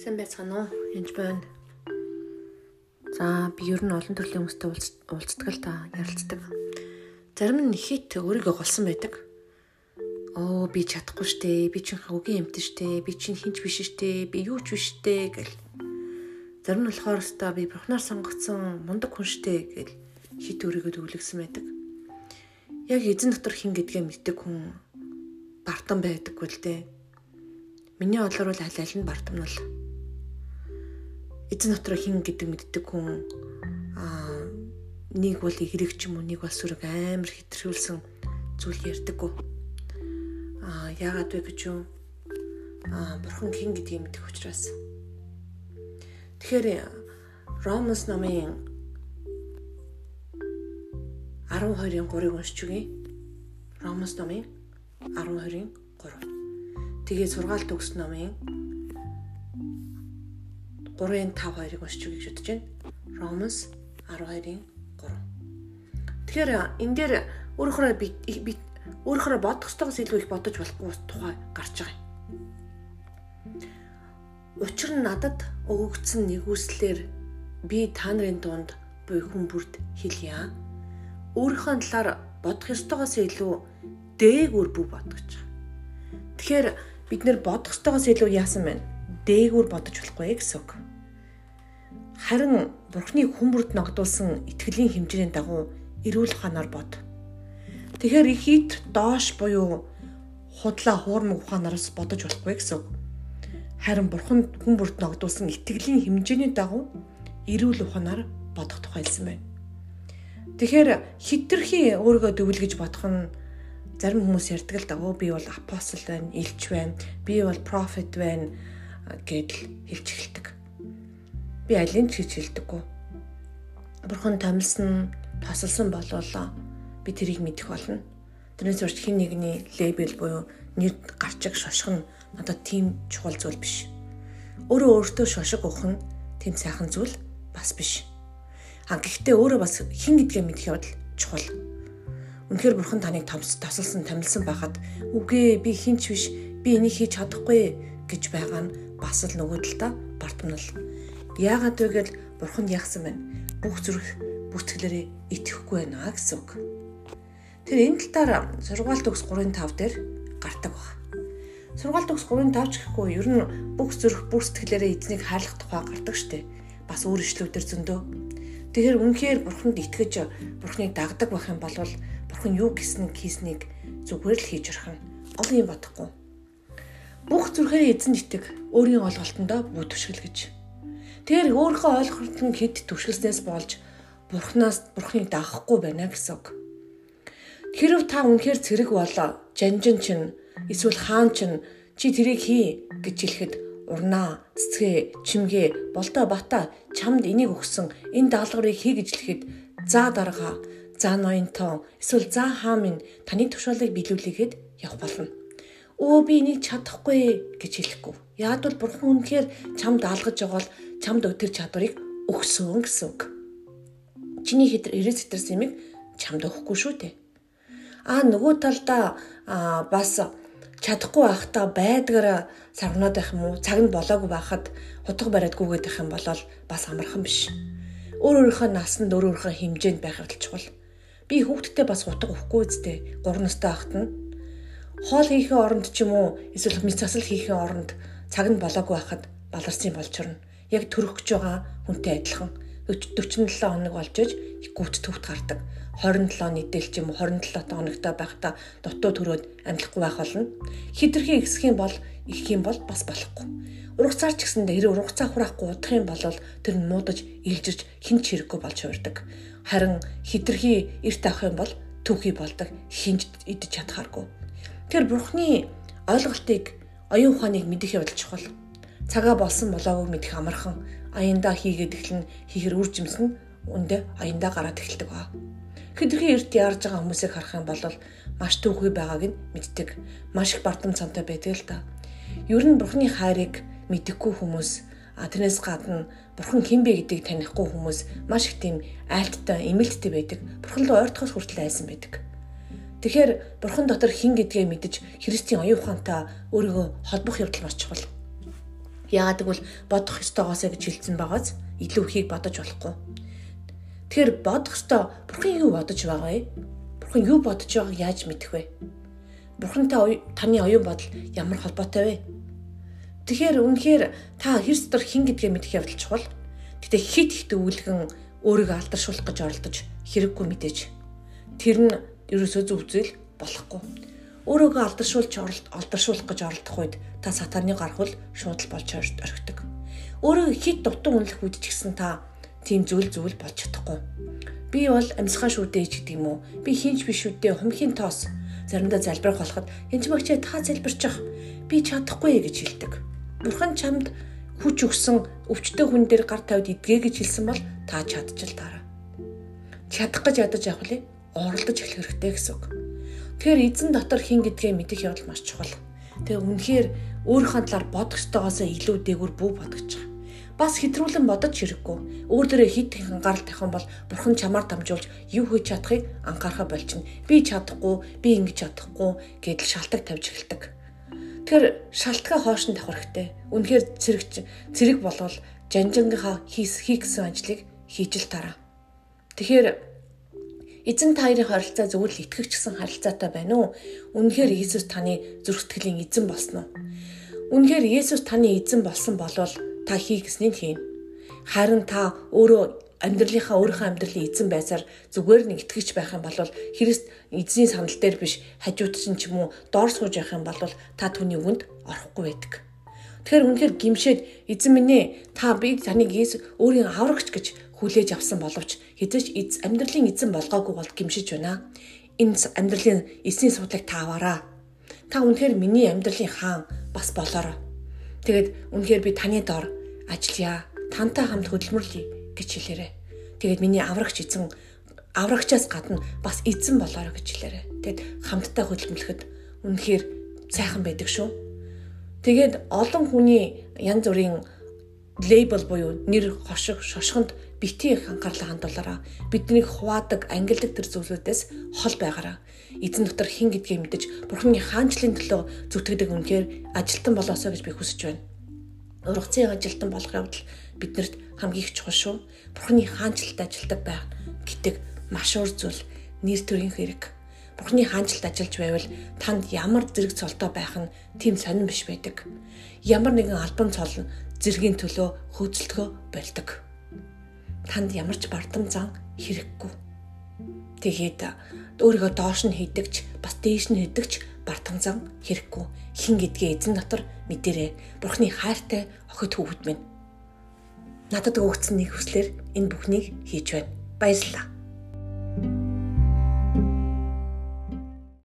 Сайн байцгаана уу? Янж байна. За би ер нь олон төрлийн хүмүүстэй уулздаг л та ярилцдаг. Зарим нь хит өөрийгөө голсон байдаг. Оо би чадахгүй штэ, би чинь хавгийн эмтэн штэ, би чинь хинч биш штэ, би юу ч биш штэ гэл. Зарим нь болохоор өстой би бурхнаар сонгогдсон мундаг хүн штэ гэл хит өөрийгөө төвлөгсөн байдаг. Яг эзэн дотор хин гэдгээ мэддэг хүн бартан байдаггүй л дээ. Миний бодлоор бол аль аль нь бартамнал эзэн дотор хин гэдэг мэддэг хүн аа нэг бол игрэг ч юм уу нэг бол сүрэг амар хитрхүүлсэн зүйл ярьдаггүй аа яагаад вэ гэж юу аа бурхан хин гэдгийг мэдэх учраас тэгэхээр Ромас номын 12-ын 3-ыг уншиж үгэй. Ромас номын 12-ын 3. Тэгээ сургаалт төгс номын 3-ын 5 2-ыг уншиж гэж бодож байна. Ромас 12-ын 3. Тэгэхээр энэ дээр өөрөөрөө би өөрөөрөө бодох ёстойгоос илүү их бодож болохгүй тухай гарч байгаа юм. Учир нь надад өгөгдсөн нэгүслэр би та нарын дунд буй хүн бүрд хэлье. Өөрийнхөө талаар бодох ёстойгоос илүү дээгүүр бодгож байгаа. Тэгэхээр бид нэр бодох ёстойгоос илүү яасан байна? Дээгүүр бодож болохгүй гэсэн үг. Харин Бурхны хүмүүрд ногдуулсан итгэлийн хэмжээний дагуу эрүүл ухаанаар бод. Тэгэхээр их хит доош буюу худлаа хуурмаг ухаанаараас бодож болохгүй гэсэн. Харин Бурхан хүмүүрд ногдуулсан итгэлийн хэмжээний дагуу эрүүл ухаанаар бодох тухай хэлсэн байна. Тэгэхээр хитрхи өөрийгөө дөвлгөж бодох нь зарим хүмүүс ярьдаг л дагуу би бол апостол байна, элч байна, би бол профет байна гэдэл хэлж эхэлдэг би алин ч хийж хэлдэггүй. Бурхан томилсон, тосолсон болоолоо би тэрийг мэдэх болно. Тэрнээс урьд хин нэгний лейбл буюу нэр гарчиг шоших нь надад тийм чухал зүйл биш. Өөрөө өөртөө шошиг өгөх нь тийм сайхан зүйл бас биш. А гэхдээ өөрөө бас хин гэдгээ мэдэх явдал чухал. Үнэхээр бурхан таныг тосолсон, томилсон байхад үгүй би хинч биш, би энийг хийж чадахгүй гэж байгаа нь бас л нөгөө талдаа бартамнал Яагаад вэ гэвэл бурхан яагсан байна. Бүх зүрх бүтгэлээрээ итгэхгүй байна гэсэн үг. Тэр энэ талаар сургаалт төгс 3-5 дээр гардаг баг. Сургаалт төгс 3-5 ч гэхгүй ер нь бүх зүрх бүх сэтгэлээрээ эзнийг хаалгах тухай гардаг штеп. Бас өөр ишлүүдээр зөндөө. Тэгэхээр үнэхээр бурханд итгэж бурханыг дагдаг байх юм бол бурхан юу гэснэг хийснийг зүгээр л хийж орох нь олон юм бодохгүй. Бүх зүрхээрээ эзэн итэг өөрийн олголтондоо бүү төшгөл гэж Тэгэхээр өөрийнхөө ойлголт нь хэд төвшгөлснээс болж бурхнаас бурхныг дагахгүй байна гэсэн үг. Хэрв та үнэхээр цэрэг болоо, жанжин чинь эсвэл хаан чинь чи тэрийг хий гэж хэлэхэд урнаа, цэцгээ, чимгээ, болдоо бата чамд энийг өгсөн энэ даалгаврыг хий гэж хэлэхэд за дарга, за ноёнтон эсвэл за хаа минь таны тушаалыг биелүүлэхэд явах болно. Өө би энийг чадахгүй гэж хэлэхгүй. Яг бол бурхан үнэхээр чамд даалгаж байгаа бол чамд тэр чадварыг өгсөн гэсэн үг. Чиний хэтэр ирээ зэтэрсэн юмыг чамд өгөхгүй шүү дээ. Аа нөгөө талдаа бас чадахгүй байхдаа байдгаар сарнаад байх юм уу? Цаг нь болоогүй байхад хутга бариадгүйгээд байх юм бол бас амархан биш. Өөр өөрийнхөө насанд өөр өөрийнхөө хэмжээнд байх явдал чухал. Би хүүхдтэй бас хутга өгөхгүй үстэй. 3 настай байхад нь хоол хийхин оронд ч юм уу эсвэл мэд засал хийхин оронд цаг нь болоогүй байхад баларсан болж орно яг төрөх гэж байгаа хүнтэй адилхан 47 хоног болж иж гүт төвт гардаг. 27 нийтэлч юм уу 27 хоногтой байхдаа дутуу төрөөд амьдлахгүй байх болно. Хитрхи ихсэх юм бол их юм бол бас болохгүй. Ургацаар ч гэсэндээ хэрэг ургацаа хураахгүй удах юм бол тэр нь муудаж илжирч хинч хэрэггүй болж хувирдаг. Харин хитрхи эрт авах юм бол түүхий болдог хинж идэж чадхааргүй. Тэр бурхны ойлголтыг оюун ухааныг мэдэх явдал чухал цагаа болсон болоог мэдэх амархан аяндаа хийгээд эхлэн хийхэр үр жимс нь үндэ аяндаа гараад эхэлдэг ба. Хэдэрхий эрт яарж байгаа хүмүүсийг харах юм бол маш түүхий байгааг нь мэддэг. Маш их бардам цантай байдаг л та. Ер нь Бурхны хайрыг мэдэхгүй хүмүүс а тэрнээс гадна Бурхан хэн бэ гэдгийг танихгүй хүмүүс маш их тийм айлттай, эмэлттэй байдаг. Бурхан руу ойртохоос хүртэл айсан байдаг. Тэгэхээр Бурхан дотор хэн гэдгээ мэдэж Христийн оюун ухаантай өөрийгөө холбох явдал маш чухал. Яагаад гэвэл бодох ёстойгоосаа гэж хэлсэн байгааз илүү ихийг бодож болохгүй. Тэгэхээр бодох ёстой бурхан юу бодож байгаа вэ? Бурхан юу бодож байгааг яаж мэдэх вэ? Бурхантай таны оюун бодол ямар холбоотой вэ? Тэгэхээр үнэхээр та Христ дотор хин гэдгээ мэдэх явдал чухал. Гэтэ хит хит өвлгөн өөрийгөө алдаршуулах гэж оролдож хэрэггүй мэдээж. Тэр нь ерөөсөө зөв зүйл болохгүй. Өөрийгөө алдаршуулж алдаршуулах гэж оролдох үед та сатаны гаргуул шууд л болж орхидог. Өөрийгөө хит дутуу үнэлэх үед ч гэсэн та тийм зүйл зүйл болж чадахгүй. Би бол амьсгаа шүүдээ гэдэг юм уу? Би хинч биш үдээ хумхийн тоос заримдаа залбирах болоход энэ багчаа та залбирчих. Би чадахгүй гэж хэлдэг. Бурхан чамд хүч өгсөн өвчтөе хүн дээр гар тавьд идгээ гэж хэлсэн бол та чадчих таараа. Чадах гэж ядаж явах лээ. Оролдож эхлэх хэрэгтэй гэсэн үг. Тэгэхээр эзэн дотор хин гэдгээ мэдэх явдал маш чухал. Тэгээ үнэхээр өөрийнхөө талаар бодох ёстойгоосоо илүү дээгүр бүү бодож байгаа. Бас хэтрүүлэн бодож хэрэггүй. Өөр дөрөө хит анхаарал тавих бол бурхан чамаар дамжуулж юу хийж чадахыг анхаарахаа болчихно. Би чадахгүй, би ингэж чадахгүй гэдэл шалтак тавьж эхэлдэг. Тэгэхээр шалтгаан хоош нь давах хэрэгтэй. Үнэхээр цэрэг цэрэг болвол жанжингийнхаа хийс хийгсэн ажлыг хийж л тараа. Тэгэхээр эзэн таарын харилцаа зөвхөн л итгэгч гэсэн харилцаатай байна уу? Үнэхээр Иесус таны зүрх сэтгэлийн эзэн болсон уу? Үнэхээр Иесус таны эзэн болсон болвол та хийгснийг хийнэ. Харин та өөрөө амьдралынхаа өөрийнхөө амьдралын эзэн байсаар зүгээр нэг итгэж байх юм бол Христ эзний санал дээр биш хажууд чинь ч юм уу доор сууж явах юм бол та түүний үгэнд орохгүй байдаг. Тэгэхээр үнэхээр гимшээд эзэн минь ээ та би таныг Иесус өөрийн аврагч гэж хүлээж авсан боловч хэзээ ч амьдралын эзэн болгоогүй бол гимшиж байна. Энэ амьдралын эсний судлыг та аваараа. Та үнэхээр миний амьдралын хаан бас болоорой. Тэгээд үнэхээр би таны дор ажиллая. Тантай хамт хөдөлмөрлөе гэж хэлээрэй. Тэгээд миний аврагч эзэн аврагчаас гадна бас эзэн болоорой гэж хэлээрэй. Тэгэд хамтдаа хөдөлмөрлөхөд үнэхээр сайхан байдаг шүү. Тэгээд олон хүний янз бүрийн лейбл буюу нэр хошиг шошгонд бити их анхаарлаа хандуулаараа биднийг хуваадаг ангилдаг төр зүйлүүдээс хол байгаараа эзэн дотор хин гэдгийг мэдэж бурхны хаанчлалын төлөө зүтгэдэг үнэхээр ажилтан болоосоо гэж би хүсэж байна. Ургацын ажилтан болох явдал биднэрт хамгийн их чухал шүү. Бурхны хаанчлалд ажилдаг байх гэдэг маш уур зүйл нэр төрийн хэрэг. Бурхны хаанчлалд ажиллаж байвал танд ямар зэрэг цолтой байх нь тийм сонирн биш байдаг. Ямар нэгэн албан цол зэргийн төлөө хөөцөлтгөө болдог. Танд ямар ч бардам зан хэрэггүй. Тэгээд өөрийгөө доош нь хийдэгч бас дээш нь хийдэгч бардам зан хэрэггүй. Хин гэдгээ эзэн дотор мэдэрээ. Бурхны хайртай охид хүүхэд минь надад өгөгдсөн нэг хүслээр энэ бүхнийг хийж байна. Баярлалаа.